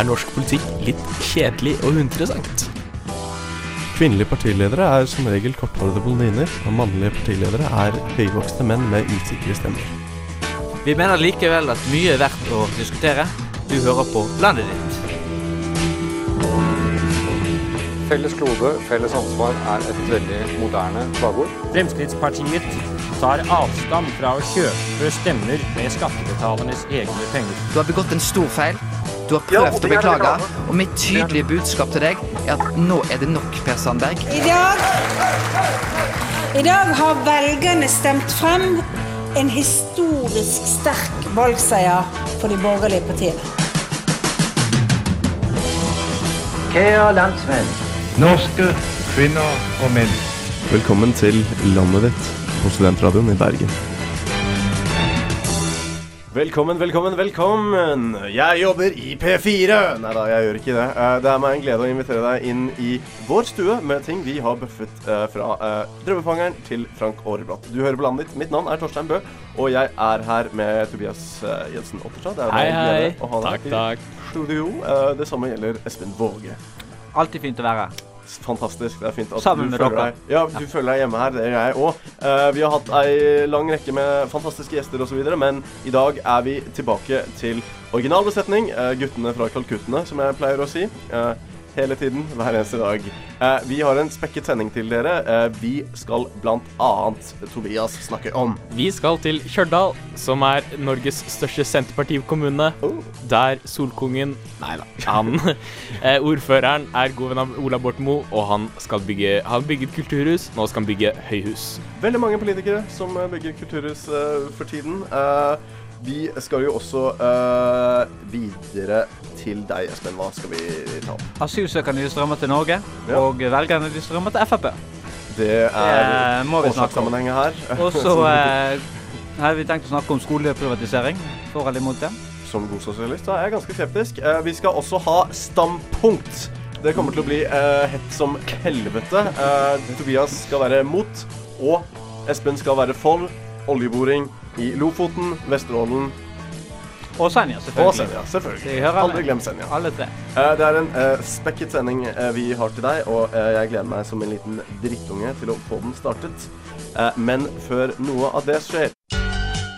er norsk politikk litt kjedelig og uinteressant. Kvinnelige partiledere er som regel korthårede blondiner, og mannlige partiledere er høyvokste menn med usikre stemmer. Vi mener likevel at mye er verdt å diskutere. Du hører på Landet ditt. Felles klode, felles ansvar er et veldig moderne slagord. Fremskrittspartiet tar avstand fra å kjøpe stemmer med skattebetalernes egne penger. Du har begått en stor feil. Du har prøvd å beklage, og mitt tydelige budskap til deg er at nå er det nok, Per Sandberg. I dag, I dag har velgerne stemt frem en historisk sterk valgseier for de borgerlige partiene. Kære landsmenn, norske kvinner og menn. Velkommen til landet ditt på Studentradioen i Bergen. Velkommen, velkommen, velkommen! Jeg jobber i P4! Nei da, jeg gjør ikke det. Eh, Det er meg en glede å invitere deg inn i vår stue med ting vi har buffet eh, fra eh, Drømmefangeren til Frank Aarebrot. Du hører på landet ditt. Mitt navn er Torstein Bø, og jeg er her med Tobias Jensen Otterstad. Det er Hei, hei. å ha deg Takk, i takk. studio. Eh, Det samme gjelder Espen Våge. Alltid fint å være her. Fantastisk. Det er fint at Sammen du føler deg Ja, du føler deg hjemme her. Det gjør jeg òg. vi har hatt ei lang rekke med fantastiske gjester osv., men i dag er vi tilbake til originalbesetning. Uh, guttene fra Kalkuttene, som jeg pleier å si. Eh, hele tiden, hver eneste dag. Eh, vi har en spekket sending til dere. Eh, vi skal annet Tobias snakke om. Vi skal til Kjørdal, som er Norges største Senterpartikommune. Oh. Der Solkongen Nei da. Han eh, Ordføreren er god venn av Ola Borten Moe, og han skal bygge Han bygget kulturhus, nå skal han bygge høyhus. Veldig mange politikere som eh, bygger kulturhus eh, for tiden. Eh, vi skal jo også uh, videre til deg, Espen. Hva skal vi ta opp? Asylsøkerne de strømmer til Norge, Ja. og velgerne de strømmer til Frp. Det er årsakssammenhenget her. Og så uh, har vi tenkt å snakke om skoleprivatisering. For eller imot det. Som god sosialist er jeg ganske skeptisk. Uh, vi skal også ha standpunkt. Det kommer til å bli hett som helvete. Tobias skal være mot, og Espen skal være for oljeboring i Lofoten, Vesterålen Og Senja, og selvfølgelig. Senja. Selvfølgelig. Aldri glem Senja. Alle tre. Eh, Det er en eh, spekket sending eh, vi har til deg, og jeg gleder meg som en liten drittunge til å få den startet. Eh, Men før noe av det skjer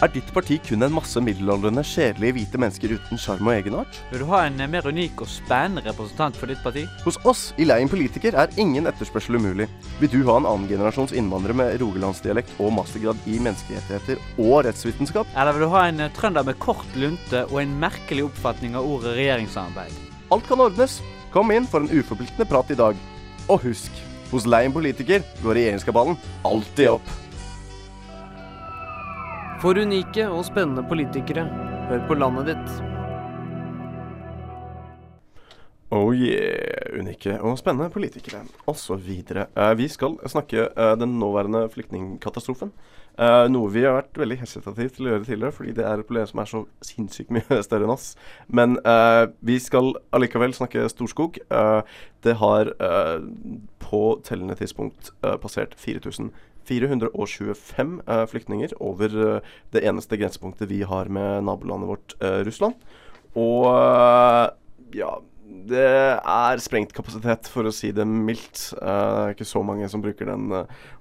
Er ditt parti kun en masse middelaldrende, kjedelige hvite mennesker uten sjarm og egenart? Vil du ha en eh, mer unik og spennende representant for ditt parti? Hos oss i Leien politiker er ingen etterspørsel umulig. Vil du ha en annengenerasjons innvandrer med rogalandsdialekt og mastergrad i menneskerettigheter og rettsvitenskap? Eller vil du ha en eh, trønder med kort lunte og en merkelig oppfatning av ordet regjeringssamarbeid? Alt kan ordnes. Kom inn for en uforpliktende prat i dag. Og husk, hos Leien politiker går regjeringskabalen alltid opp. For unike og spennende politikere, hør på landet ditt. Oh yeah, unike og spennende politikere osv. Eh, vi skal snakke eh, den nåværende flyktningkatastrofen. Eh, noe vi har vært veldig hesitative til å gjøre tidligere, fordi det er et problem som er så sinnssykt mye større enn oss. Men eh, vi skal allikevel snakke Storskog. Eh, det har eh, på tellende tidspunkt eh, passert 4000 425 eh, flyktninger over eh, det eneste grensepunktet vi har med nabolandet vårt, eh, Russland. Og ja det er sprengt kapasitet, for å si det mildt. Uh, ikke så mange som bruker den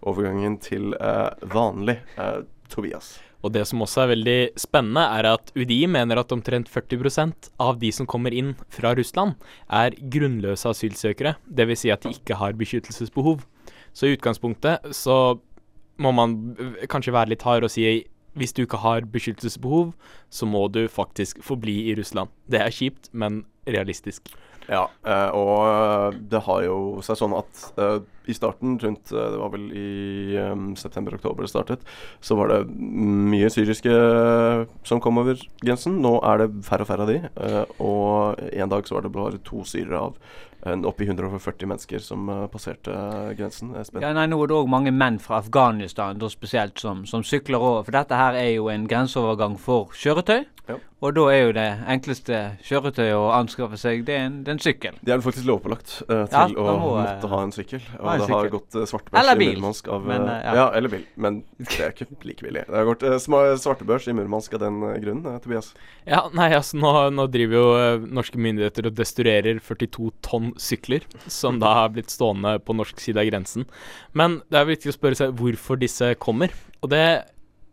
overgangen til vanlig. Tobias. Og det som også er veldig spennende, er at UDI mener at omtrent 40 av de som kommer inn fra Russland, er grunnløse asylsøkere. Dvs. Si at de ikke har beskyttelsesbehov. Så i utgangspunktet så må man kanskje være litt hard og si hvis du ikke har beskyttelsesbehov, så må du faktisk forbli i Russland. Det er kjipt, men realistisk. Ja, eh, og eh, det har jo seg sånn at eh, i starten, rundt eh, Det var vel i eh, september-oktober det startet, så var det mye syriske eh, som kom over grensen. Nå er det færre og færre av de, eh, og en dag så var det bare to syrere av en opp i 140 mennesker som uh, passerte uh, grensen. Espen. Ja, nei, Nå er det òg mange menn fra Afghanistan da spesielt som, som sykler over. For dette her er jo en grenseovergang for kjøretøy. Ja. Og da er jo det enkleste kjøretøyet å anskaffe seg, det er en, det er en sykkel. Det er vel faktisk lovpålagt uh, til Ja, å må, måtte ha en sykkel. Og en det har gått uh, svartebørs i Murmansk av men, uh, ja. ja. eller bil. Men det er ikke like billig. Det har gått uh, svartebørs i Murmansk av den grunnen, uh, Tobias. Ja, nei, altså nå, nå driver jo eh, norske myndigheter og destruerer 42 tonn sykler, som da har blitt stående på norsk side av grensen. Men det er viktig å spørre seg hvorfor disse kommer. Og det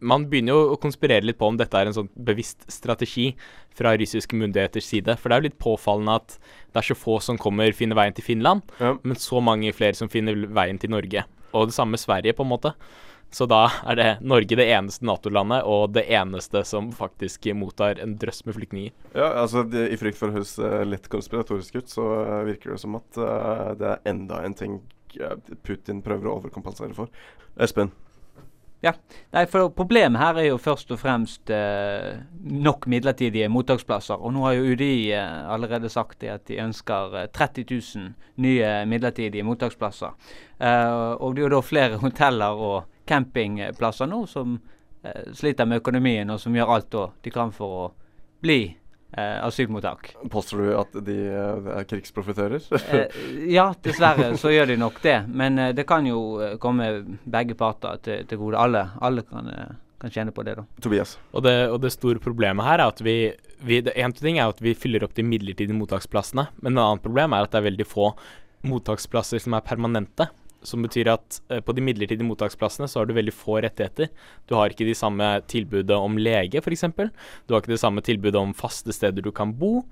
Man begynner jo å konspirere litt på om dette er en sånn bevisst strategi fra russiske myndigheters side. For det er jo litt påfallende at det er så få som kommer finner veien til Finland, Ja. men så mange flere som finner veien til Norge. Og det samme med Sverige, på en måte. Så da er det Norge det eneste Nato-landet, og det eneste som faktisk mottar en drøss med flyktninger. Ja, altså det, I frykt for å høres uh, litt konspiratorisk ut, så uh, virker det som at uh, det er enda en ting uh, Putin prøver å overkompensere for. Espen, Nei, for Problemet her er jo først og fremst eh, nok midlertidige mottaksplasser. Og nå har jo UDI eh, allerede sagt det at de ønsker eh, 30 000 nye midlertidige mottaksplasser. Eh, og det er jo da flere hoteller og campingplasser nå som eh, sliter med økonomien, og som gjør alt da de kan for å bli eh, asylmottak. påstår du at de uh, er krigsprofitører? Eh, ja, dessverre så gjør de nok det. Men eh, det kan jo eh, komme begge parter til, til gode. Alle, alle kan, eh, kan tjene på det, da. Tobias. Og det, og det store problemet her er at vi, vi det En ting er at vi fyller opp de midlertidige mottaksplassene, men et annet problem er at det er veldig få mottaksplasser som er permanente. Som betyr at eh, på de midlertidige mottaksplassene så har du veldig få rettigheter. Du har ikke de samme tilbudet om lege, f.eks. Du har ikke det samme tilbudet om faste steder du kan bo.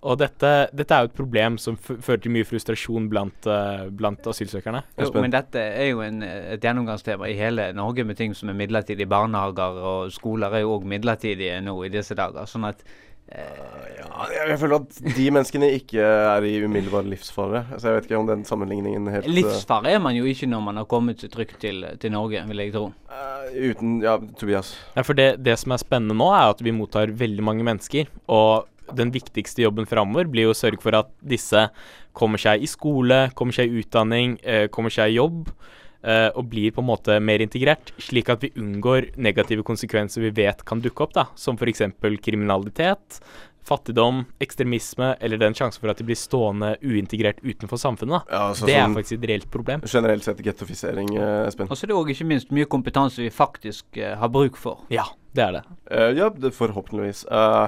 Og dette, dette er jo et problem som f fører til mye frustrasjon blant, eh, blant asylsøkerne. Jo, men dette er jo en, et gjennomgangstema i hele Norge med ting som er midlertidige. Barnehager og skoler er jo òg midlertidige nå i disse dager. Sånn at Ja, jeg, føler at de menneskene ikke er i umiddelbar livsfare. Så jeg vet ikke om den sammenligningen helt uh, livsfare er man jo ikke når man har kommet trygt til, til Norge, vil jeg tro. uh, Uten Ja, Tobias. Ja, for det, det som er spennende nå, er at vi mottar veldig mange mennesker. Og den viktigste jobben framover blir jo å sørge for at disse kommer seg i skole, kommer seg i utdanning, eh, kommer seg i jobb. Eh, og blir på en måte mer integrert, slik at vi unngår negative konsekvenser vi vet kan dukke opp, da, som f.eks. kriminalitet, fattigdom, ekstremisme, eller den sjansen for at de blir stående uintegrert utenfor samfunnet. da. Ja, altså det er sånn faktisk et reelt problem. Generelt sett gettofisering, uh, Espen. Og så er det òg ikke minst mye kompetanse vi faktisk uh, har bruk for. Ja, det er det. Uh, ja, det, forhåpentligvis. Eh,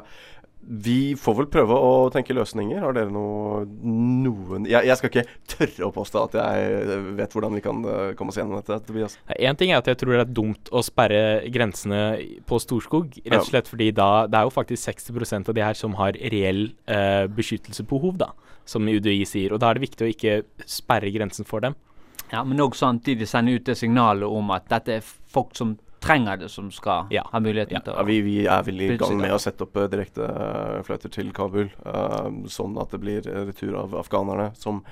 vi får vel prøve å tenke løsninger. Har dere noe noen jeg, jeg skal ikke tørre å påstå at jeg vet hvordan vi kan eh, komme oss gjennom dette, Tobias. Én ting er at jeg tror det er dumt å sperre grensene på Storskog, rett og slett fordi da Det er jo faktisk 60% av de her som har reell eh, beskyttelsesbehov, da, som UDI sier. Og da er det viktig å ikke sperre grensen for dem. Ja, Men òg samtidig sende ut det signalet om at dette er folk som trenger det, som skal Ja. ha muligheten Ja. til Ja, å vi, vi er vel i gang med å sette opp direktefløyter direkte uh, til Kabul, uh, sånn at det blir eh, retur av afghanerne. Som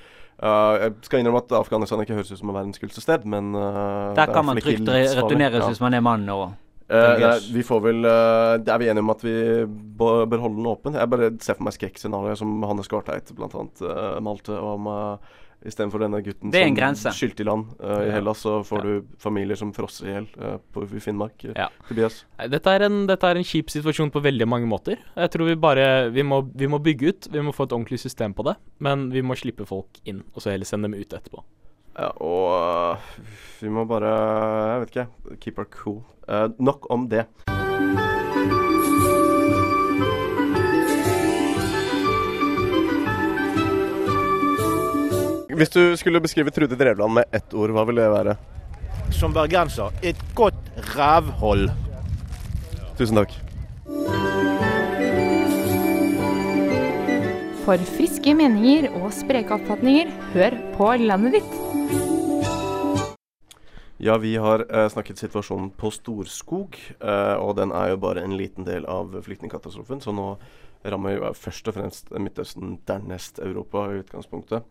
uh, Jeg skal innrømme at Afghanistan ikke høres ut som verdens kuleste sted, men uh, Der kan man trygt re returneres hvis man er mann og Uh, nei, vi får vel eh, Er vi enige om at vi bør, bør holde den åpen? Jeg bare ser for meg skrekkscenarioet som Hannes Garteit bl.a. Uh, malte om uh, Istedenfor denne gutten Det er en som grense. skylte i land uh, i. Hellas, så får Ja. du familier som frosser i hjel uh, i Finnmark. Eh, Ja. Tobias? Dette er, en, dette er en kjip situasjon på veldig mange måter. Jeg tror vi bare vi må, vi må bygge ut, vi må få et ordentlig system på det. Men vi må slippe folk inn, og så heller sende dem ut etterpå. Ja, og vi må bare Jeg vet ikke. Keep our cool. Eh, nok om det. Hvis du skulle beskrive Trude Drevland med ett ord, hva ville det være? Som bergenser et godt rævhold. Tusen takk. For friske meninger og spreke oppfatninger, hør på landet ditt. Ja, vi har eh, snakket situasjonen på Storskog, eh, og den er jo bare en liten del av flyktningkatastrofen. Så nå rammer jo først og fremst Midtøsten, dernest Europa i utgangspunktet.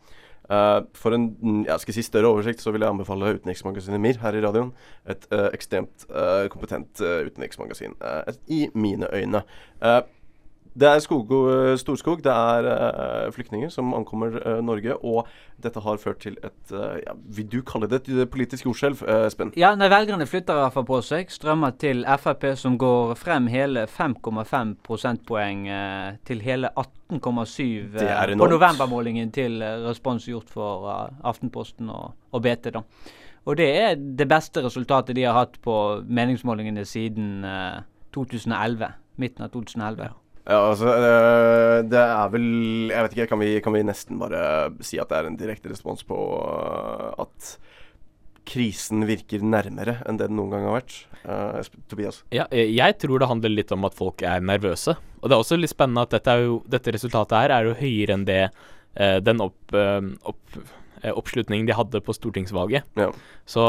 Eh, for en jeg skal si større oversikt så vil jeg anbefale utenriksmagasinet MIR her i radioen. Et uh, ekstremt uh, kompetent utenriksmagasin, i mine øyne. Eh, Det er skog, eh, Storskog. Det er uh, flyktninger som ankommer uh, Norge. Og dette har ført til et ja, Vil du kalle det et politisk jordskjelv, Espen? Ja, nei, velgerne flytter iallfall på seg. Strømmer til Frp, som går frem hele 5,5 prosentpoeng til hele 18,7 på novembermålingen til respons gjort for Aftenposten og, og BT. da. Og det er det beste resultatet de har hatt på meningsmålingene siden 2011. Midten av 2011. Ja. Ja, altså eh, Det er vel Jeg vet ikke, kan vi, kan vi nesten bare si at det er en direkte respons på uh, at krisen virker nærmere enn det den noen gang har vært? Uh, Tobias? Ja, jeg tror det handler litt om at folk er nervøse. Og det er også litt spennende at dette, jo, dette resultatet her er jo høyere enn det uh, den opp, opp oppslutningen de hadde på stortingsvalget. Ja. Så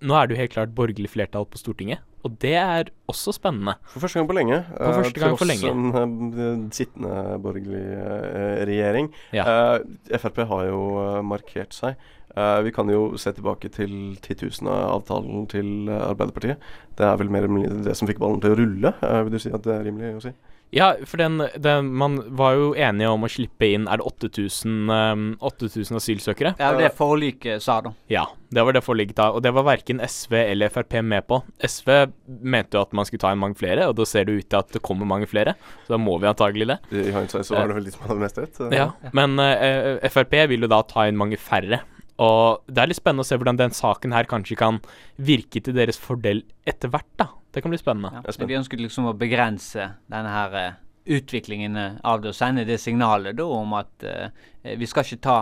nå er det jo helt klart borgerlig flertall på Stortinget. Og det er også spennende. For første gang på lenge. For første gang for lenge. En uh, sittende borgerlig regjering. Ja. Frp har jo markert seg. vi kan jo se tilbake til 10 avtalen til Arbeiderpartiet. Det er vel mer eller mindre det som fikk ballen til å rulle. vil du si at det er rimelig å si? Ja, for den, den, man var jo enige om å slippe inn Er det 8000, um, 8000 asylsøkere? Ja, det forliket sa, da. Ja, det var det forliket da. Og det var verken SV eller Frp med på. SV mente jo at man skulle ta inn mange flere, og da ser det ut til at det kommer mange flere. Så da må vi antagelig det. I hindsight så var det vel de som hadde mest rett. Ja, men uh, Frp vil jo da ta inn mange færre. Og det er litt spennende å se hvordan den saken her kanskje kan virke til deres fordel etter hvert, da. Det kan bli spennende. Ja, vi ønsket liksom å begrense denne her uh, utviklingen eh, av det, og sende det signalet da om at uh, vi skal ikke ta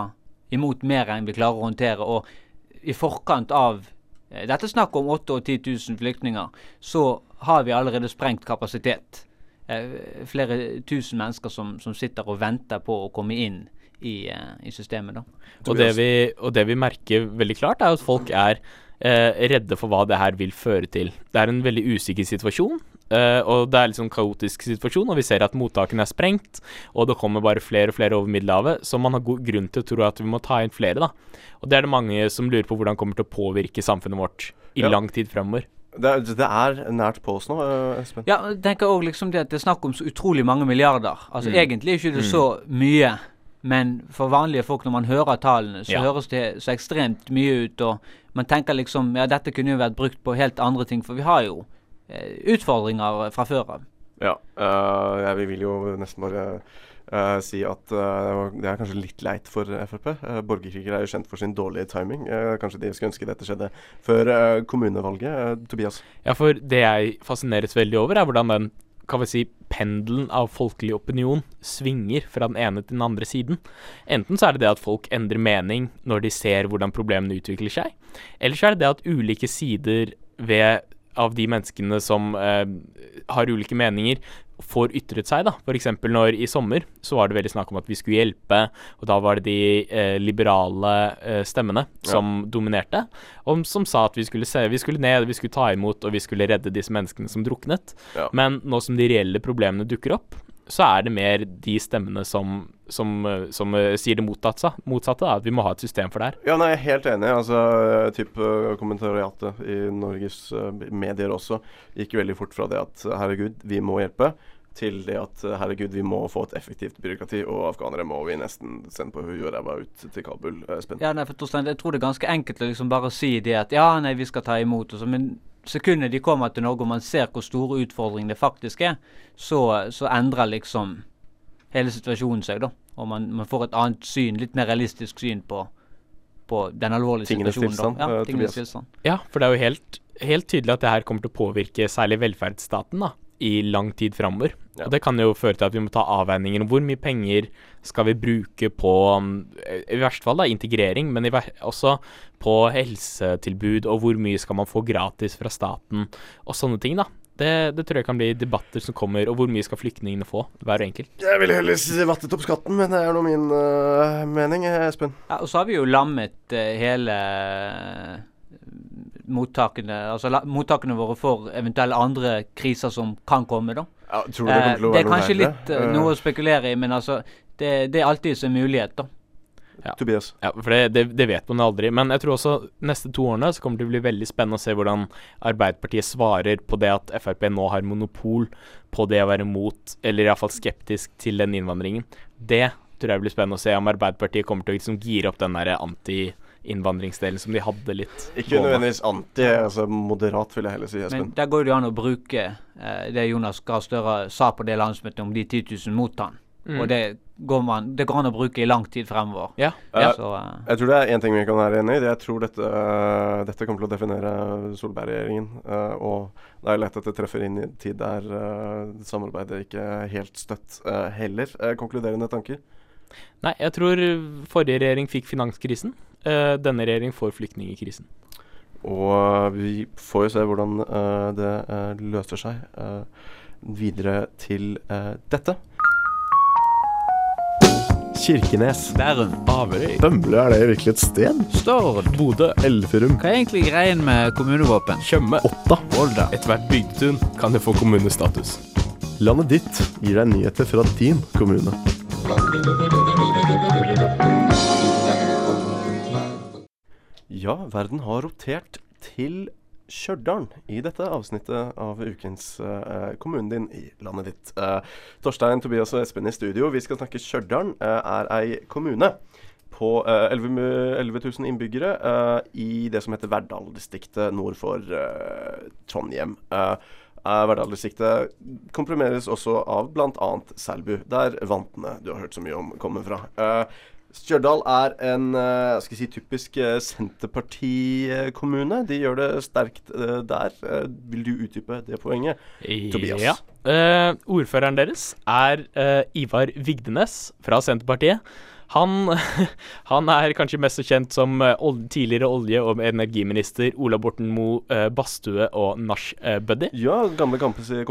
imot mer enn vi klarer å håndtere. Og i forkant av uh, dette snakket om 8 og 10 000 flyktninger, så har vi allerede sprengt kapasitet. flere tusen mennesker som, som sitter og venter på å komme inn i, i systemet. da. Og det, vi, og det, vi, merker veldig klart, er at folk er redde for hva det her vil føre til. Det er en veldig usikker situasjon. Uh, og det er liksom en kaotisk situasjon, og vi ser at mottakene er sprengt. Og det kommer bare flere og flere over Middelhavet, så man har god grunn til å tro at vi må ta inn flere. da. Og det er det mange som lurer på hvordan kommer til å påvirke samfunnet vårt i ja. lang tid fremover. Det er, det er, nært på oss nå, Espen. Ja, jeg tenker også liksom det at det er snakk om så utrolig mange milliarder. Altså mm. Egentlig er ikke det mm. så mye men for vanlige folk, når man hører tallene, så ja. høres det så ekstremt mye ut. Og man tenker liksom ja, dette kunne jo vært brukt på helt andre ting, for vi har jo eh, utfordringer fra før av. Ja, uh, jeg vil jo nesten bare uh, si at uh, det er kanskje litt leit for Frp. Borgerkrigere borgerkriger er jo kjent for sin dårlige timing. kanskje de skulle ønske dette skjedde før kommunevalget. Tobias? Ja, for det jeg fascineres veldig over, er hvordan den kan vi si, pendelen av folkelig opinion svinger fra den ene til den andre siden. Enten så er det det at folk endrer mening når de ser hvordan problemene utvikler seg, eller så er det det at ulike sider ved, av de menneskene som eh, har ulike meninger, får ytret seg. da. F.eks. når i sommer så var det veldig snakk om at vi skulle hjelpe, og da var det de eh, liberale eh, stemmene som ja. dominerte, og som sa at vi skulle, se, vi skulle ned, vi skulle ta imot, og vi skulle redde disse menneskene som druknet. Ja. Men nå som de reelle problemene dukker opp, så er det mer de stemmene som, som, som uh, sier det motsatte, motsatte da, at vi må ha et system for det her. Ja, nei, jeg er helt enig. altså typ uh, Kommentariatet i Norges uh, medier også gikk veldig fort fra det at herregud, vi må hjelpe, til det at eh, herregud, vi må få et effektivt byråkrati, og afghanere må vi nesten sende på huet og ræva ut til Kabul. Espen? Ja, nei, for Torstein, Jeg tror det er ganske enkelt å liksom bare si det at ja, nei, vi skal ta imot. Også, men sekundet de kommer til Norge og man ser hvor store utfordringer det faktisk er, så, så endrer liksom hele situasjonen seg, da. Og man, man, får et annet syn, litt mer realistisk syn på, på den alvorlige tingenes situasjonen. Tilstand, ja, tingenes tilstand. Ja, for det er jo helt, helt tydelig at det her kommer til å påvirke særlig velferdsstaten. da i lang tid framover. Ja. Og det kan jo føre til at vi må ta avveininger om hvor mye penger skal vi bruke på i verste fall da, integrering, men også på helsetilbud, og hvor mye skal man få gratis fra staten, og sånne ting. da. Det, det, tror jeg kan bli debatter som kommer, og hvor mye skal flyktningene få, hver enkelt. Jeg ville heller vattet opp skatten, men det er nå min uh, mening, Espen. Ja, og så har vi jo lammet uh, hele mottakene, altså la, mottakene våre for eventuelle andre kriser som kan komme. da. Ja, tror du Det kommer til å eh, Det er kanskje litt uh, noe å spekulere i, men altså, det, det er alltid en mulighet. da. Ja. Tobias? Ja, for det, det, det vet man aldri. Men jeg tror også neste to årene så kommer det til å bli veldig spennende å se hvordan Arbeiderpartiet svarer på det at Frp nå har monopol på det å være mot, eller iallfall skeptisk til den innvandringen. Det tror jeg blir spennende å se om Arbeiderpartiet kommer til å liksom gire opp den der anti-innvandringsdelen som de hadde litt. Ikke nødvendigvis anti, altså moderat, vil jeg heller si, Espen. Men der går det jo an å bruke eh, det Jonas Gahr Støre sa på det landsmøtet om de 10 000 mot han. Mm. Og det går, man, det går an å bruke i lang tid fremover. Ja. ja. Så, uh, jeg tror det er én ting vi kan være enig i. Jeg tror dette, uh, dette kommer til å definere Solberg-regjeringen. Uh, og det er lett at det treffer inn i en tid der eh, samarbeidet ikke helt støtt heller. Konkluderende tanker? Nei, jeg tror forrige regjering fikk finanskrisen. Eh, denne regjering får flyktningkrisen. Og vi får jo se hvordan eh, det eh, løser seg eh, videre til eh, dette. Kirkenes. Bærum. Averøy. Bømble, er det virkelig et sted? Stord. Bodø. Elverum. Hva er egentlig greien med kommunevåpen? Tjøme. Otta. Volda. Ethvert bygdetun kan jo få kommunestatus. Landet ditt gir deg nyheter fra din kommune. Ja, verden har rotert til Stjørdal i dette avsnittet av ukens uh, Kommunen din i landet ditt. Uh, Torstein, Tobias og Espen i studio. Vi skal snakke Stjørdal. Uh, er ei kommune på eh, 11, mu- 11 000 innbyggere i det som heter Verdal-distriktet nord for Trondheim. Uh, Verdal-distriktet komprimeres også av bl.a. Selbu, der Vantene du har hørt så mye om, kommer fra. Eh, Stjørdal er en eh, skal si, typisk uh, Senterpartikommune. De gjør det sterkt eh, der. Eh, vil du utdype det poenget? Tobias. Ja. Eh, ordføreren deres er eh, Ivar Vigdenes fra Senterpartiet. Han, han er kanskje mest kjent som eh, tidligere olje- og energiminister Ola Borten Moe, Bastue og nach-buddy. Ja, gamle kompiser.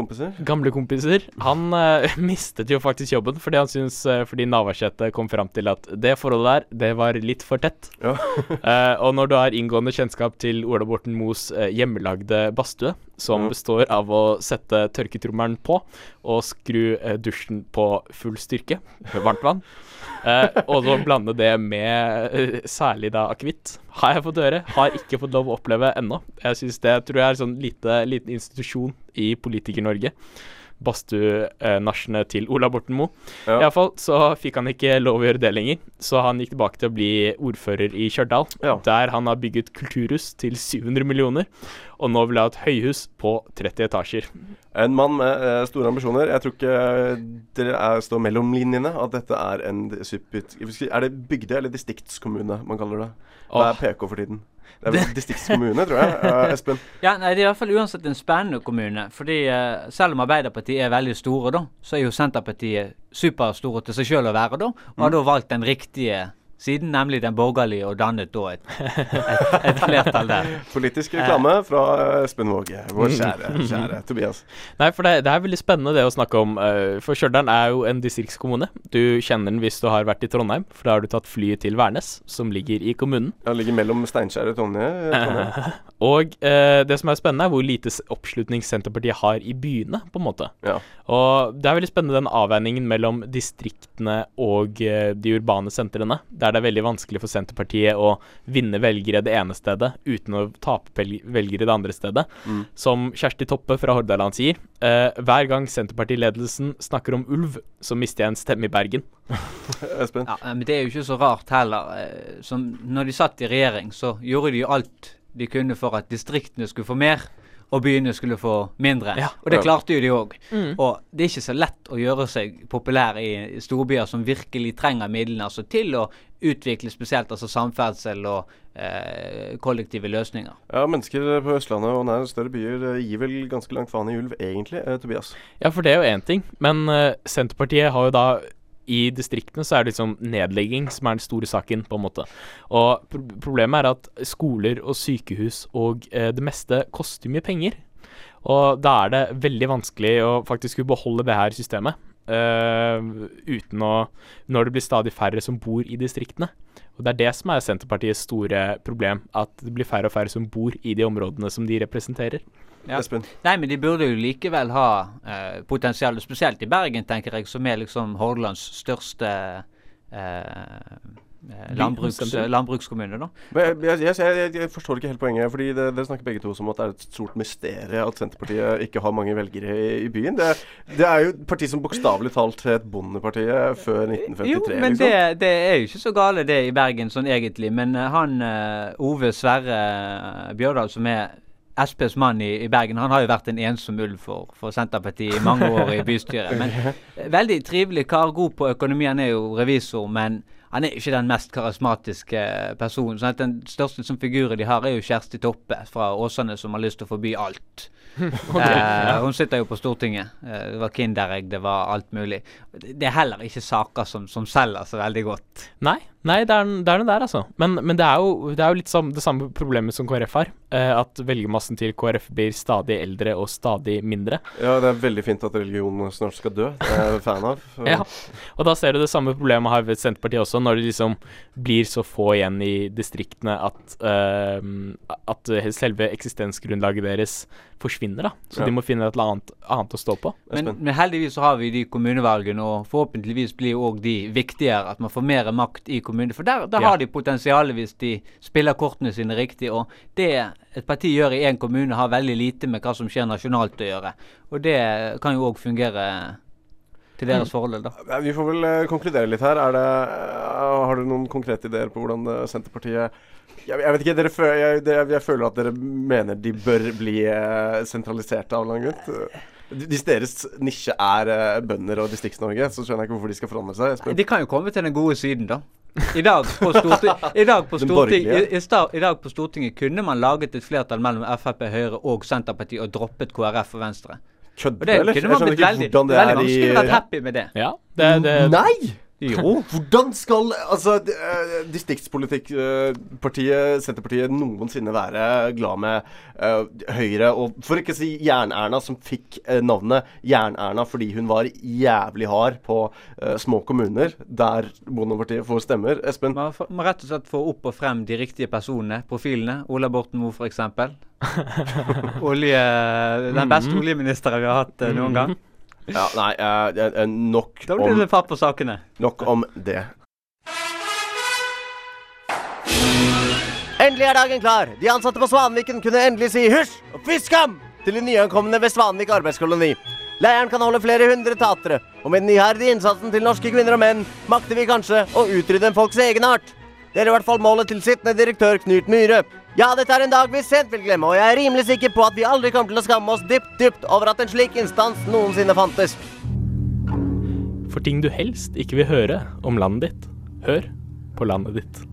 Gamle kompiser. Han eh, mistet jo faktisk jobben fordi han syns eh, Fordi Navarsete kom fram til at det forholdet der, det var litt for tett. Ja. Eh, og når du har inngående kjennskap til Ola Borten Moes eh, hjemmelagde badstue, som består av å sette tørketrommelen på og skru eh, dusjen på full styrke, varmt vann, eh, og så blande det med eh, særlig da akevitt, har jeg fått høre. Har ikke fått lov å oppleve ennå. Jeg synes det tror jeg er sånn lite, liten institusjon i Politiker-Norge badstuenasjene til Ola Borten Moe. Ja. Iallfall så fikk han ikke lov å gjøre det lenger, så han gikk tilbake til å bli ordfører i Stjørdal, Ja. der han har bygget kulturhus til 700 millioner, og nå vil ha et høyhus på 30 etasjer. En mann med eh, store ambisjoner. Jeg tror ikke dere er, står mellom linjene at dette er en. Er det bygde- eller distriktskommune man kaller det? Det er PK for tiden? Det er vel distriktskommune, tror jeg. Uh, Espen? Ja, nei, Det er i hvert fall uansett en spennende kommune. fordi uh, Selv om Arbeiderpartiet er veldig store, da, så er jo Senterpartiet superstore til seg sjøl å være. da, Og har da valgt den riktige siden, nemlig den borgerlige, og dannet da et, et, et flertall der. Politisk reklame fra eh, Espen Våge, vår kjære, kjære Tobias. Nei, for det, det er veldig spennende det å snakke om. eh, for Stjørdal er jo en distriktskommune. Du kjenner den hvis du har vært i Trondheim, for da har du tatt flyet til Værnes, som ligger i kommunen. Ja, ligger mellom Steinkjer og Trondheim. Og eh, det som er spennende, er hvor lite oppslutning Senterpartiet har i byene, på en måte. Ja. Og det er veldig spennende den avveiningen mellom distriktene og eh, de urbane sentrene, der det er veldig vanskelig for Senterpartiet å vinne velgere det ene stedet uten å tape velgere det andre stedet. Mm. Som Kjersti Toppe fra Hordaland sier, eh, hver gang Senterpartiledelsen snakker om ulv, så mister jeg en stemme i Bergen. Espen? Ja, men det er jo ikke så rart heller. eh, Som når de satt i regjering, så gjorde de jo alt de kunne for at distriktene skulle få mer, og byene skulle få mindre. Ja. Og det klarte jo de òg. Mm. Og det er ikke så lett å gjøre seg populær i storbyer som virkelig trenger midlene altså til å utvikle spesielt altså samferdsel og eh, kollektive løsninger. Ja, mennesker på Østlandet og nær større byer eh, gir vel ganske langt faen i ulv, egentlig, eh, Tobias. Ja, for det er jo én ting, men eh, Senterpartiet har jo da i distriktene så er det liksom nedlegging som er den store saken, på en måte. Og pro problemet er at skoler og sykehus og eh, det meste koster mye penger. Og da er det veldig vanskelig å faktisk beholde det her systemet. Uh, uten å Når det blir stadig færre som bor i distriktene. Og det er det som er Senterpartiets store problem. At det blir færre og færre som bor i de områdene som de representerer. Ja. Nei, men de burde jo likevel ha eh, potensial, spesielt i Bergen, tenker jeg, som er liksom Hordalands største eh, eh, landbruks, landbrukskommune, da. Jeg, jeg, jeg, jeg, forstår ikke helt poenget. fordi det, Dere snakker begge to som at det er et stort mysterium at Senterpartiet ikke har mange velgere i, i byen. Det, det er jo et parti som bokstavelig talt het Bondepartiet før 1953. Jo, men liksom. det, det er jo ikke så gale det i Bergen sånn egentlig. Men eh, han eh, Ove Sverre eh, Bjørdal, som er Sps mann i, i Bergen, han har jo vært en ensom ulv for, for Senterpartiet i mange år i bystyret. Men eh, veldig trivelig kar, god på økonomi. Han er jo revisor, men han er ikke den mest karismatiske personen. sånn Den største som figuren de har, er jo Kjersti Toppe fra Åsane, som har lyst til å forby alt. eh, hun sitter jo på Stortinget. Eh, det var Kinderegg, det var alt mulig. Det det er heller ikke saker som, som selger så veldig godt. Nei, nei det er den det er noe der, altså. Men, men det, er jo, det er jo litt som det samme problemet som KrF har. eh, at velgermassen til KrF blir stadig eldre og stadig mindre. Ja, det er veldig fint at religionen snart skal dø. Det er jeg fan av. Ja, og da ser du det samme problemet har ved Senterpartiet også, når det liksom blir så få igjen i distriktene at, eh, at selve eksistensgrunnlaget deres forsvinner, da. Så Ja. de må finne et eller annet, annet å stå på. Men, men heldigvis så har vi de kommunevalgene, og forhåpentligvis blir òg de viktigere. At man får mer makt i kommunene. For der, der Ja. har de potensialet hvis de spiller kortene sine riktig. Og det et parti gjør i én kommune, har veldig lite med hva som skjer nasjonalt å gjøre. Og det kan jo òg fungere til deres fordel, da. Ja, Vi får vel eh, konkludere litt her. Er det, eh, har dere noen konkrete ideer på hvordan eh, Senterpartiet jeg, jeg vet ikke, dere jeg, jeg føler at dere mener de bør bli sentraliserte av en eller annen grunn. Eh, Hvis deres nisje er bønder og Distrikts-Norge, så skjønner jeg ikke hvorfor de skal forandre seg. Spør. De kan jo komme til den gode siden, da. I dag i dag storting i, i, I dag på Stortinget kunne man laget et flertall mellom Frp, Høyre og Senterpartiet og droppet KrF og Venstre. Kødder du, det eller? Jeg skjønner ikke veldig, hvordan det er i- vanskelig å være happy med det. Ja, det, det, Nei! Jo. Hvordan skal altså eh, distriktspolitikkpartiet Senterpartiet noensinne være glad med uh, Høyre, og for ikke å si Jern-Erna, som fikk uh, navnet Jern-Erna fordi hun var jævlig hard på uh, små kommuner der Bondepartiet får stemmer. Espen? Man må rett og slett få opp og frem de riktige personene, profilene. Ola Borten Moe, f.eks. Olje, den beste Mhm. oljeministeren vi har hatt eh, noen gang. Ja, nei, uh, nok Da blir om det fatt på sakene. Nok om det. Endelig er dagen klar. De ansatte på Svanviken kunne endelig si hysj og fiskam til de nyankomne ved Svanvik arbeidskoloni. Leiren kan holde flere hundre tatere, og med den iherdige innsatsen til norske kvinner og menn makter vi kanskje å utrydde en folks egenart. Det er i hvert fall målet til sittende direktør Knut Myhre. Ja, dette er en dag vi sent vil glemme, og jeg er rimelig sikker på at vi aldri kommer til å skamme oss dypt, dypt over at en slik instans noensinne fantes. For ting du helst ikke vil høre om landet ditt, hør på landet ditt.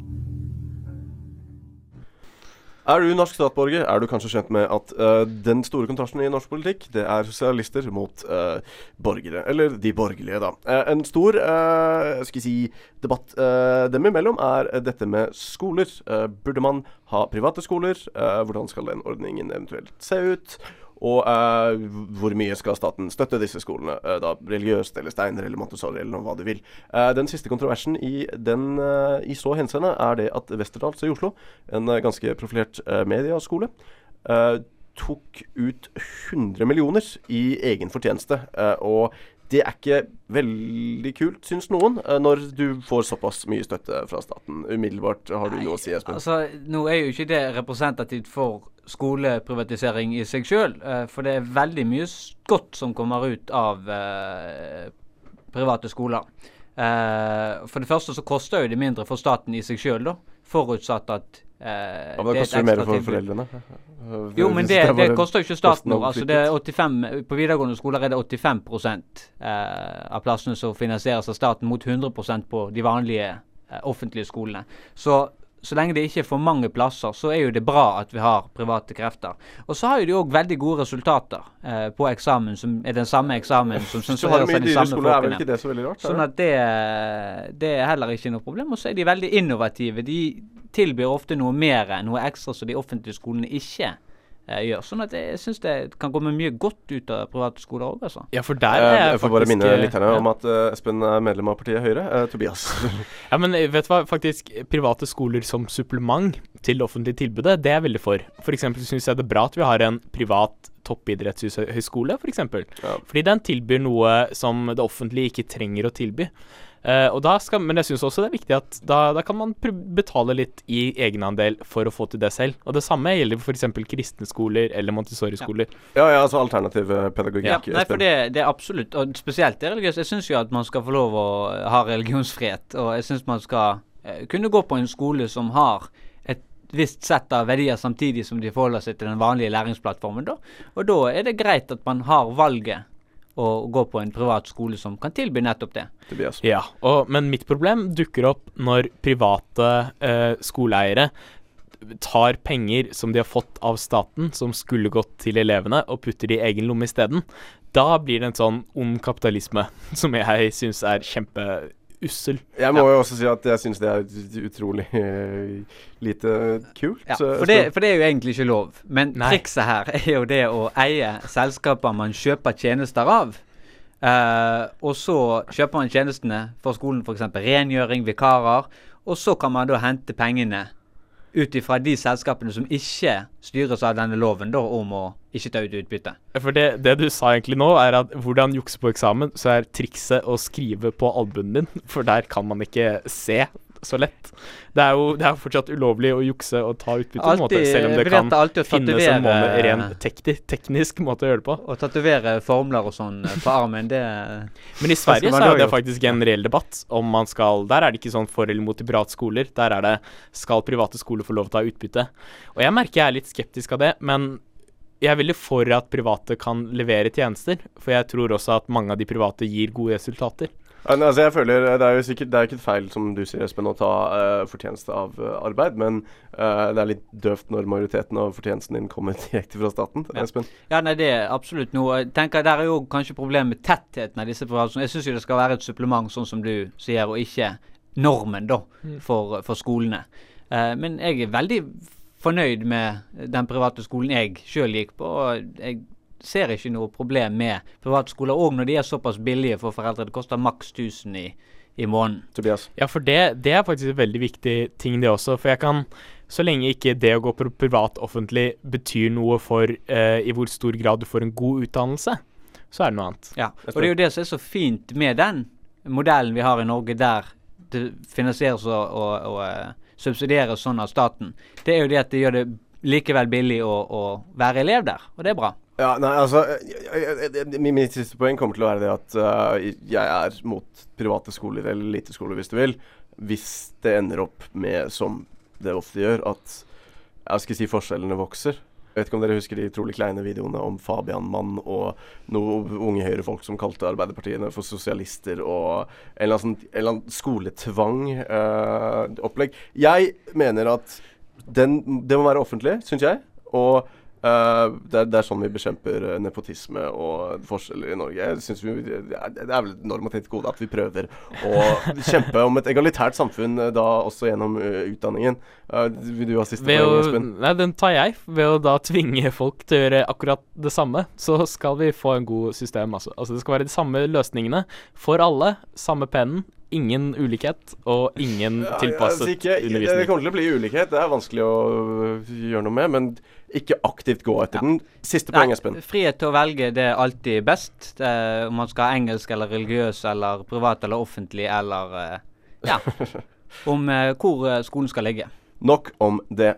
Er du norsk statsborger, er du kanskje kjent med at uh, den store kontrasten i norsk politikk, det er sosialister mot uh, borgere. Eller de borgerlige, da. Uh, en stor skal si, debatt dem imellom er dette med skoler. Burde man ha private skoler? Hvordan skal den ordningen eventuelt se ut? Og eh, hvor mye skal staten støtte disse skolene? eh, da Religiøst eller Steiner eller Montessori eller noe hva du vil. Eh, den siste kontroversen i, den, eh, i så henseende er det at Westerdals i Oslo, en eh, ganske profilert eh, mediaskole, tok ut 100 millioner i egen fortjeneste. og det er ikke veldig kult, syns noen, når du får såpass mye støtte fra staten. Umiddelbart har du noe å si, Espen? Altså, Nå er jo ikke det representativt for skoleprivatisering i seg sjøl, for det er veldig mye godt som kommer ut av eh, private skoler. Eh, for det første så koster jo det mindre for staten i seg sjøl. Forutsatt at eh, Ja, men det koster jo mer for foreldrene. Eh, Jo, men det, det koster jo ikke staten noe. Altså, det knyttet. 85, på videregående skoler er det 85 eh, av plassene som finansieres av staten, mot 100% på de vanlige eh, offentlige skolene. Så så lenge det ikke er for mange plasser, så er jo det bra at vi har private krefter. Og så har jo de òg veldig gode resultater eh, på eksamen, som er den samme eksamen som sensurerer seg de samme folkene. det så rart? Sånn at det, det er heller ikke noe problem. Og så er de veldig innovative. De tilbyr ofte noe mer, noe ekstra som de offentlige skolene ikke eh, gjør. Sånn at jeg syns det kan komme mye godt ut av private skoler òg, altså. Ja, for der Eh, er jeg jeg får bare minne litt lytterne ja. om at eh, Espen er medlem av partiet Høyre. Eh, Tobias. Ja, men eh, vet du hva, faktisk private skoler som supplement til det offentlige tilbudet, det er jeg veldig for. Eksempel syns jeg det er bra at vi har en privat toppidrettshøyskole, f.eks. For eksempel. Fordi den tilbyr noe som det offentlige ikke trenger å tilby. Eh, og da skal, men jeg syns også det er viktig at da, da kan man pr- betale litt i egenandel for å få til det selv. Og det samme gjelder f.eks. kristne skoler eller Montessori-skoler. Ja, ja, altså alternativ eh, pedagogikk. Ja, nei, for det, det er absolutt, og spesielt det religiøse. Jeg syns jo at man skal få lov å ha religionsfrihet. Og jeg syns man skal eh, kunne gå på en skole som har et visst sett av verdier samtidig som de forholder seg til den vanlige læringsplattformen. Da. Og da er det greit at man har valget å gå på en privat skole som kan tilby nettopp det. Ja, og, men mitt problem dukker opp når private eh, skoleeiere tar penger som de har fått av staten, som skulle gått til elevene, og putter det i egen lomme isteden. Da blir det en sånn ond kapitalisme som jeg syns er kjempeussel. Jeg må jo også si at jeg syns det er utrolig uh, lite kult. Ja, for det, for det er jo egentlig ikke lov. Men Nei. trikset her er jo det å eie selskaper man kjøper tjenester av. Uh, og så kjøper man tjenestene for skolen, f.eks. rengjøring, vikarer. Og så kan man da hente pengene ut ifra de selskapene som ikke styres av denne loven da, om å ikke ta ut utbytte. For det, det du sa egentlig nå, er at hvordan jukse på eksamen, så er trikset å skrive på albuen din, for der kan man ikke se så lett. Det er jo det er jo fortsatt ulovlig å jukse og ta utbytte, på en måte, selv om det kan finnes en måte, ren tekni, teknisk måte å gjøre det på. Å tatovere formler og sånn eh, på armen, det Men i Sverige så er det faktisk en reell debatt om man skal Der er det ikke sånn for eller mot privatskoler. Der er det skal private skoler få lov til å ta utbytte. Og jeg merker jeg er litt skeptisk av det, men jeg er veldig for at private kan levere tjenester. For jeg tror også at mange av de private gir gode resultater. Ja, altså jeg føler Det er jo sikkert Det er ikke et feil, som du sier, Espen, å ta uh, fortjeneste av uh, arbeid, men uh, det er litt døvt når majoriteten av fortjenesten din kommer direkte fra staten. Espen? Ja, nei, det er absolutt noe. Jeg tenker Der er jo kanskje problemet med tettheten av disse private. Jeg syns jo det skal være et supplement, sånn som du sier, og ikke normen da, Mm. for, for skolene. Eh, men jeg er veldig fornøyd med den private skolen jeg sjøl gikk på. og jeg ser ikke noe problem med privatskoler, òg når de er såpass billige for foreldre. Det koster maks 1000 i, i måneden. Tobias? Ja, for det, det er faktisk en veldig viktig ting, det også. For jeg kan Så lenge ikke det å gå på privat offentlig betyr noe for eh, i hvor stor grad du får en god utdannelse, så er det noe annet. Ja, og det er jo det som er så fint med den modellen vi har i Norge, der det finansieres og, og, og eh, subsidieres sånn av staten. Det er jo det at det gjør det likevel billig å, å være elev der, og det er bra. Ja, nei, altså mitt siste poeng kommer til å være det at uh, jeg er mot private skoler, eller eliteskoler hvis du vil, hvis det ender opp med, som det ofte gjør, at jeg skal si forskjellene vokser. Jeg vet ikke om dere husker de utrolig kleine videoene om Fabian Mann og noen unge høyrefolk som kalte arbeiderpartiene for sosialister og en eller annen, sånn, en eller annen skoletvang-opplegg. jeg mener at den, det må være offentlig, syns jeg. Og eh, det, er, det er sånn vi bekjemper eh, nepotisme og forskjeller i Norge. Vi, det, er, det er vel et normativt gode at vi prøver å kjempe om et egalitært samfunn, eh, da også gjennom utdanningen. Uh, vil du ha siste poeng, Espen? nei, den tar jeg. Ved å da tvinge folk til å gjøre akkurat det samme, så skal vi få en god system. Altså, altså det skal være de samme løsningene for alle. Samme pennen. Ingen ulikhet og ingen Ja, tilpasset altså ikke, Det kommer til å bli ulikhet, det er vanskelig å øh, gjøre noe med. Men ikke aktivt gå etter den. Siste poeng, Espen. Frihet til å velge det er alltid best. Det er, om man skal ha engelsk eller religiøs eller privat eller offentlig eller eh, Ja. Om eh, hvor eh, skolen skal ligge. Nok om det.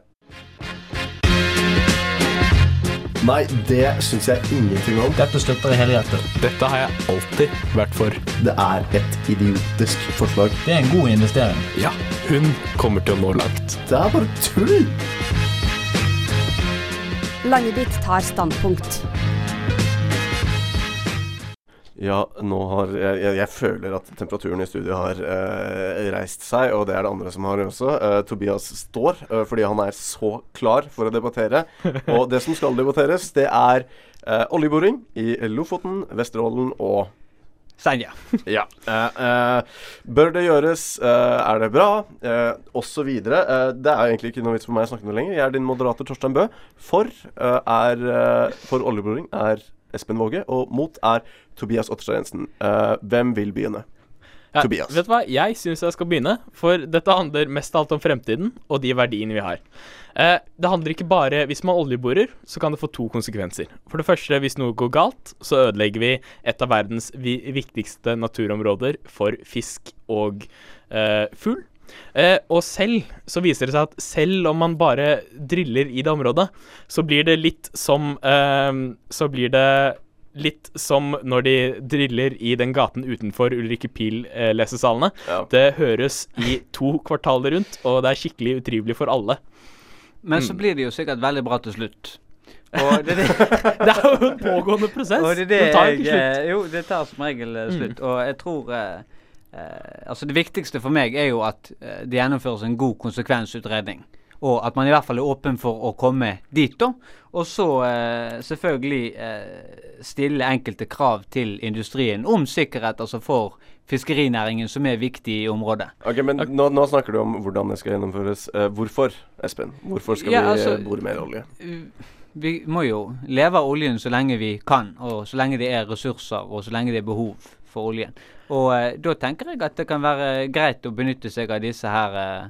Nei, det syns jeg ingenting om. Dette støtter jeg helhjertet. Dette har jeg alltid vært for. Det er et idiotisk forslag. Det er en god investering. Ja, hun kommer til å nå langt. Det er bare tull! Landet ditt tar standpunkt. Ja, nå har jeg, jeg føler at temperaturen i studio har eh, reist seg, og det er det andre som har også. Eh, Tobias står eh, fordi han er så klar for å debattere. Og det som skal debatteres, det er eh, oljeboring i Lofoten, Vesterålen og Senja. ja. Uh, eh, bør det gjøres? Uh, er det bra? Uh, og så videre. Eh, det er egentlig ikke noe vits for meg å snakke noe lenger. Jeg er din moderator Torstein Bø. For, er, for oljeboring er Espen Våge, og mot er Tobias Otterstad Jensen. Eh, hvem vil begynne? Ja, Tobias. Vet du hva, jeg syns jeg skal begynne, for dette handler mest av alt om fremtiden og de verdiene vi har. Eh, det handler ikke bare Hvis man oljeborer, så kan det få to konsekvenser. For det første, hvis noe går galt, så ødelegger vi et av verdens viktigste naturområder for fisk og eh, fugl. Eh, og selv så viser det seg at selv om man bare driller i det området, så blir det litt som eh, Så blir det litt som når de driller i den gaten utenfor Ulrikke Pil-lesesalene. Det høres i to kvartaler rundt, og det er skikkelig utrivelig for alle. Men så Mm. blir det jo sikkert veldig bra til slutt. Og det, det, det er jo en pågående prosess. Og det det, det tar tar jeg, slutt. eh, Jo, det tar som regel slutt. Mm. slutt. Og jeg tror eh, eh, Altså, det viktigste for meg er jo at eh, det gjennomføres en god konsekvensutredning. Og at man i hvert fall er åpen for å komme dit, da. Og så eh, selvfølgelig eh, stille enkelte krav til industrien om sikkerhet, altså for fiskerinæringen, som er viktig i området. Ok, men nå, nå snakker du om hvordan det skal gjennomføres. Eh, hvorfor, Espen? Hvorfor skal Ja, vi altså, eh, bore mer olje? Vi må jo leve av oljen så lenge vi kan, og så lenge det er ressurser, og så lenge det er behov for oljen. Og eh, da tenker jeg at det kan være greit å benytte seg av disse her eh,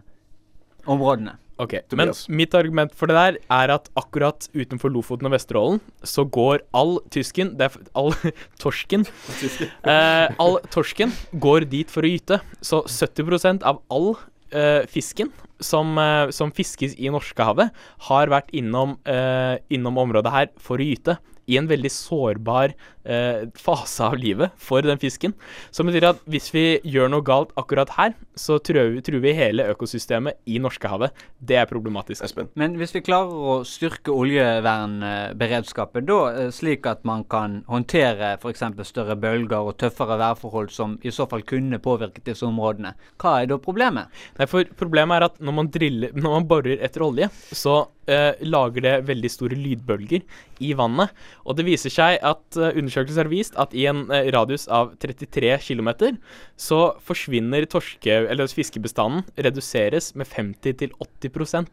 områdene. Ok, Men mitt argument for det der er at akkurat utenfor Lofoten og Vesterålen så går all tysken det er, All torsken eh, All torsken går dit for å gyte. Så 70% av all eh, fisken som, eh, som fiskes i Norskehavet, har vært innom, eh, innom området her for å gyte. I en veldig sårbar eh, fase av livet for den fisken. Som betyr at hvis vi gjør noe galt akkurat her, så truer vi, truer vi hele økosystemet i Norskehavet. Det er problematisk. Espen. Men hvis vi klarer å styrke oljevernberedskapen da, eh, slik at man kan håndtere f.eks. større bølger og tøffere værforhold som i så fall kunne påvirket disse områdene, hva er da problemet? Nei, for Problemet er at når man, driller, når man borer etter olje, så eh, lager det veldig store lydbølger i vannet. Og det viser seg at eh, undersøkelser har vist at i en eh, radius av 33 km så forsvinner torske, eller fiskebestanden reduseres med 50-80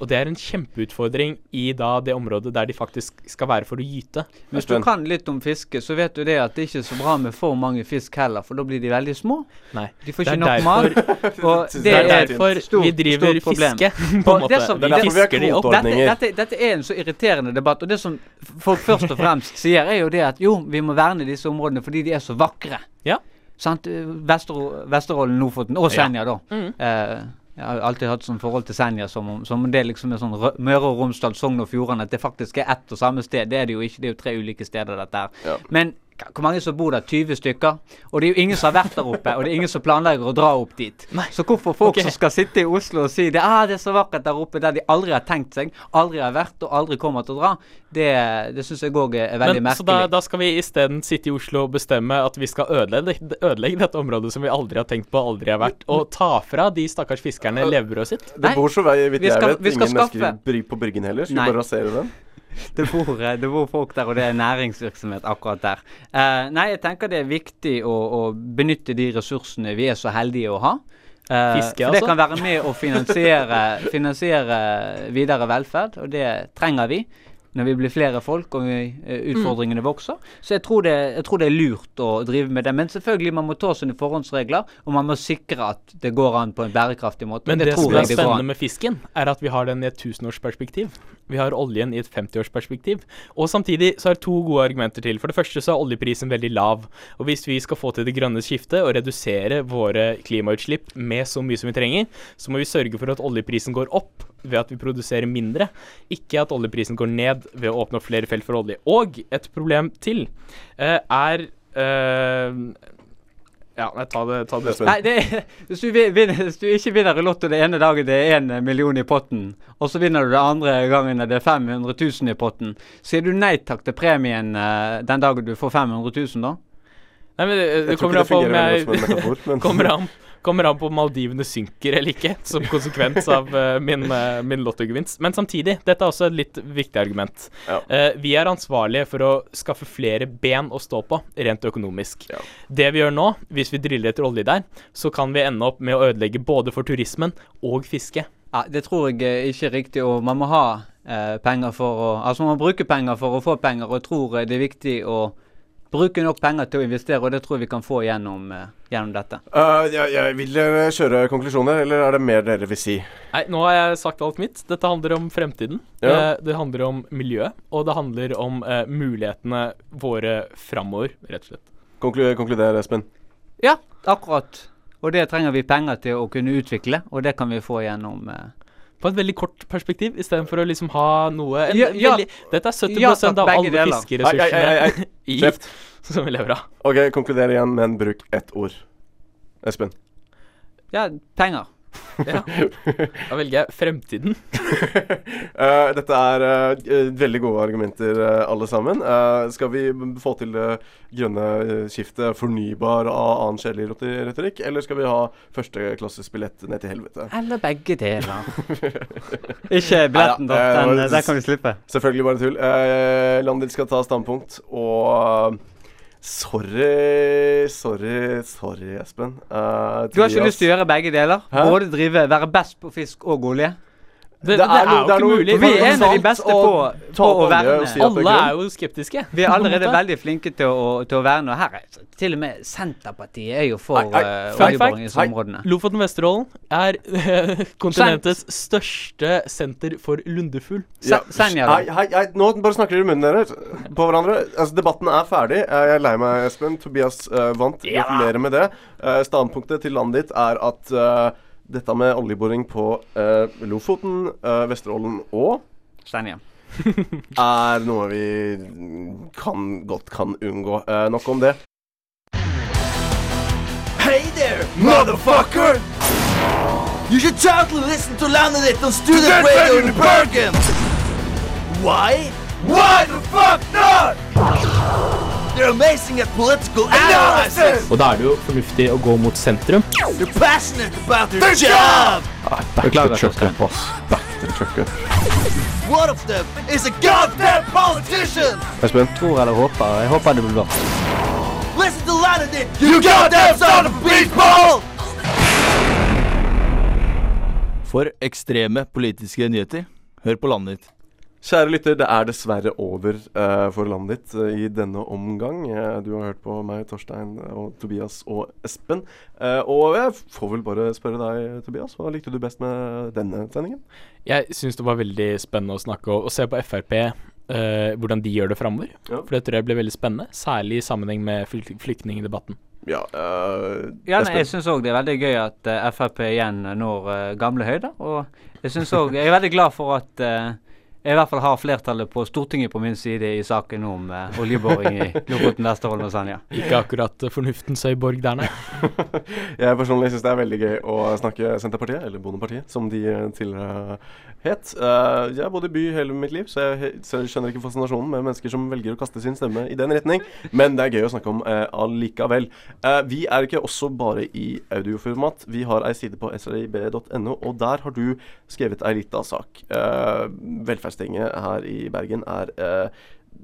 Og det er en kjempeutfordring i da det området der de faktisk skal være for å gyte. Hvis du kan litt om fiske, så vet du det at det ikke er så bra med for mange fisk heller, for da blir de veldig små. Nei. De får ikke nok mat. Og Det det er er derfor stort, vi driver stort problem. fiske, på en Og det som- Det er derfor vi har fisker de opp. Dette, dette, dette er en så irriterende debatt. Og det som folk først og fremst sier, er jo det at jo, vi må verne disse områdene fordi de er så vakre. Ja. Sant? Vesterålen, Lofoten og Senja, da. Mm. Eh, jeg har alltid hatt sånn forhold til Senja som om, det liksom er sånn Møre og Romsdal, Sogn og Fjordane, at det faktisk er ett og samme sted. Det er det jo ikke. Det er jo tre ulike steder, dette her. Men k- hvor mange som bor der? 20 stykker? Og det er jo ingen som har vært der oppe, og det er ingen som planlegger å dra opp dit. Så hvorfor folk okay. som skal sitte i Oslo og si det, ah, det er så vakkert der oppe, der de aldri har tenkt seg, aldri har vært og aldri kommer til å dra, det, det syns jeg òg er veldig Men, så da, da skal vi isteden sitte i Oslo og bestemme at vi skal ødelegge, ødelegge dette området som vi aldri har tenkt på, aldri har vært, og ta fra de stakkars fiskerne levebrødet sitt? Det bor så vei, vidt jeg vet, ingen mennesker skaffe- bry- på Bryggen heller. Skal vi bare rasere den? Det bor, eh, det bor folk der, og det er næringsvirksomhet akkurat der. Eh, nei, jeg tenker det er viktig å, å benytte de ressursene vi er så heldige å ha. Eh, Fiske, altså? det kan være med å finansiere, finansiere videre velferd, og det trenger vi når vi blir flere folk og vi, eh, utfordringene vokser. Så jeg tror, det, jeg tror det er lurt å drive med det. Men selvfølgelig, man må ta sine forhåndsregler, og man må sikre at det går an på en bærekraftig måte. Men det, det, tror som er spennende med fisken, er at vi har den i et tusenårsperspektiv. Vi har oljen i et 50-årsperspektiv. Og samtidig så er det to gode argumenter til. For det første så er oljeprisen veldig lav. Og hvis vi skal få til det grønne skiftet og redusere våre klimautslipp med så mye som vi trenger, så må vi sørge for at oljeprisen går opp ved at vi produserer mindre, ikke at oljeprisen går ned ved å åpne opp flere felt for olje. Og et problem til uh, er uh, Ja, nei, ta det, ta det Nei, det er, hvis, du vinner, hvis du ikke vinner i Lotto det ene dagen det er én million i potten, og så vinner du det andre gangen det er 500 000 i potten, sier du nei takk til premien uh, den dagen du får 500 000, da? Nei, men det, det Jeg kommer an på om jeg, jeg men- kommer, an, kommer an på om Maldivene synker eller ikke, som konsekvens av uh, min, uh, min lottogevinst. Men samtidig, dette er også et litt viktig argument. Eh, vi er ansvarlige for å skaffe flere ben å stå på, rent økonomisk. Det vi gjør nå, hvis vi driller etter olje der, så kan vi ende opp med å ødelegge både for turismen og fiske. Ja, Det tror jeg ikke er riktig. og Man må ha penger for å Altså man må bruke penger for å få penger, og jeg tror det er viktig å bruke nok penger til å investere, og det tror jeg vi kan få gjennom, eh, gjennom dette. Uh, jeg, jeg vil dere kjøre konklusjoner, eller er det mer dere vil si? Nei, nå har jeg sagt alt mitt. Dette handler om fremtiden. Ja. Eh, det handler om miljøet, og det handler om uh, mulighetene våre framover, rett og slett. Konklu konkluder, Espen. Ja, akkurat. Og det trenger vi penger til å kunne utvikle, og det kan vi få gjennom eh, På et veldig kort perspektiv, istedenfor å liksom ha noe en, Ja, ja. veldig, Dette er 70 Ja, takk, av alle fiskeressursene i, Kjeft. som vi lever av. OK, konkluder igjen, men bruk ett ord. Espen. Ja, penger. Ja. Da velger jeg fremtiden. uh, dette er uh, veldig gode argumenter, uh, alle sammen. Eh, skal vi få til det grønne skiftet fornybar av annen kjedelig retorikk, eller skal vi ha førsteklassesbillett ned til helvete? Eller begge deler. Ikke billetten, da. Den, den kan vi slippe. Selvfølgelig bare tull. Uh, Landet skal ta standpunkt, og Sorry, sorry, sorry, Espen. Uh, Du har ikke lyst til å gjøre begge deler? Hæ? Både drive, være best på fisk og olje? Det, det, er, jo ikke mulig. Vi er en av de beste på, på å verne. Alle er jo skeptiske. Vi er allerede veldig flinke til å, til å verne. Og her er til og med Senterpartiet er jo for Nei, nei, uh, fun oljeboring i fact, disse områdene. Lofoten Vesterålen er eh, kontinentets største senter for lundefugl. Ja. Hei, hei, hei, nå bare snakker dere i munnen deres på hverandre. Altså, Debatten er ferdig. Eh, Jeg er lei meg, Espen. Tobias uh, vant. Ja. Gratulerer med det. Uh, standpunktet til landet ditt er at eh, dette med oljeboring på eh, Lofoten, eh, Vesterålen og Steinhjem. er noe vi kan, godt kan unngå. Eh, nok om det. Hey there, motherfucker! You should totally listen to Landed on Student Radio in Bergen! Why? Why the fuck not? They're amazing at political analysis! Og da er det jo fornuftig å gå mot sentrum. You're passionate about your job! Beklager, Truck up, ass. Back to up. One of them is a goddamn politician! Jeg Espen? Tror eller håper. Jeg håper det blir bra. Listen to Landed, you goddamn son of a beatball! For ekstreme politiske nyheter, hør på landet ditt. Kjære lytter, det er dessverre over uh, for landet ditt uh, i denne omgang. Uh, du har hørt på meg, Torstein og Tobias og Espen. Eh, og jeg får vel bare spørre deg, Tobias, hva likte du best med denne sendingen? Jeg syns det var veldig spennende å snakke og, og se på Frp. eh, hvordan de gjør det framover. Ja. For det tror jeg blir veldig spennende. Særlig i sammenheng med flyk flyktningdebatten. Ja, uh, Ja, nei, jeg syns òg det er veldig gøy at Frp igjen når gamle høyder. Og jeg synes også, jeg er veldig glad for at jeg i hvert fall har flertallet på Stortinget på min side i saken om eh, oljeboring i Lofoten, Vesterålen og Senja. Ikke akkurat uh, fornuftens høyborg der, nei. Jeg personlig syns det er veldig gøy å snakke Senterpartiet, eller Bondepartiet, som de eh, tidligere het. Eh, jeg har bodd i by hele mitt liv, så jeg, he- så jeg skjønner ikke fascinasjonen med mennesker som velger å kaste sin stemme i den retning, men det er gøy å snakke om eh, allikevel. Eh, vi er ikke også bare i audioformat. Vi har ei side på srib.no, og der har du skrevet ei lita sak. Eh, Velferdstinget her i Bergen er eh,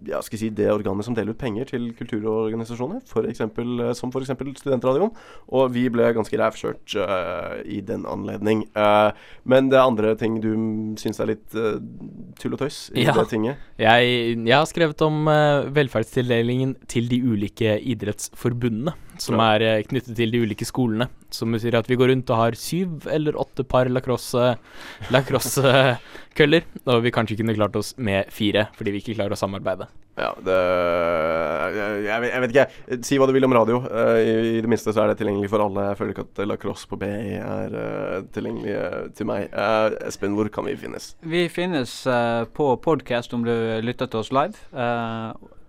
ja, skal jeg si, det organet som deler ut penger til kulturorganisasjoner, for eksempel, eh, som f.eks. Studentradioen. Og vi ble ganske rævkjørt eh, i den anledning. Eh, men det er andre ting du syns er litt eh, tull og tøys i det tinget? Jeg, jeg har skrevet om uh, velferdstildelingen til de ulike idrettsforbundene. Som Bra. er uh, knyttet til de ulike skolene. Som sier at vi går rundt og har syv eller åtte par lacrosse-køller. og vi kanskje kunne klart oss med fire, fordi vi ikke klarer å samarbeide. Ja, det jeg, jeg, vet- ikke. Si hva du vil om radio. Eh, i, det minste så er det tilgjengelig for alle. Jeg føler ikke at lacrosse på BI er eh, tilgjengelig eh, til meg. Espen, hvor kan vi finnes? Vi finnes på podkast om du lytter til oss live.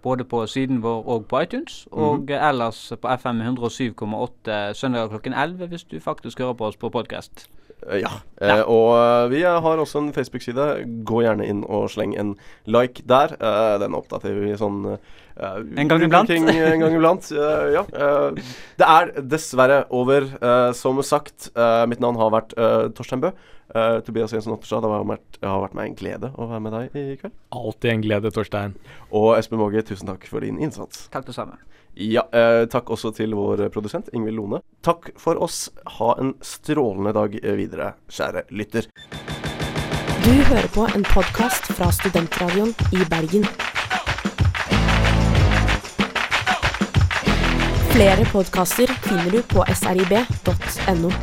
både på siden vår og på iTunes. Og eh, ellers på FM 107,8 søndag klokken 11 hvis du faktisk hører på oss på podkast. Eh, ja. Eh, og eh, vi har også en Facebook-side. Gå gjerne inn og sleng en like der. Eh, den oppdaterer vi sånn eh, En gang iblant. en gang iblant. Eh, ja. eh, det er dessverre over. Eh, som sagt, eh, mitt navn har vært eh, Torstein Bø. Tobias Jensen Otterstad, det har vært, har vært meg en glede å være med deg i kveld. Alltid en glede, Torstein. Og Espen Våge, tusen takk for din innsats. Takk det samme. Ja, eh, takk også til vår produsent Ingvild Lone. Takk for oss. Ha en strålende dag eh, videre, kjære lytter. Du hører på en podkast fra Studentradioen i Bergen. Flere podkaster finner du på srib.no.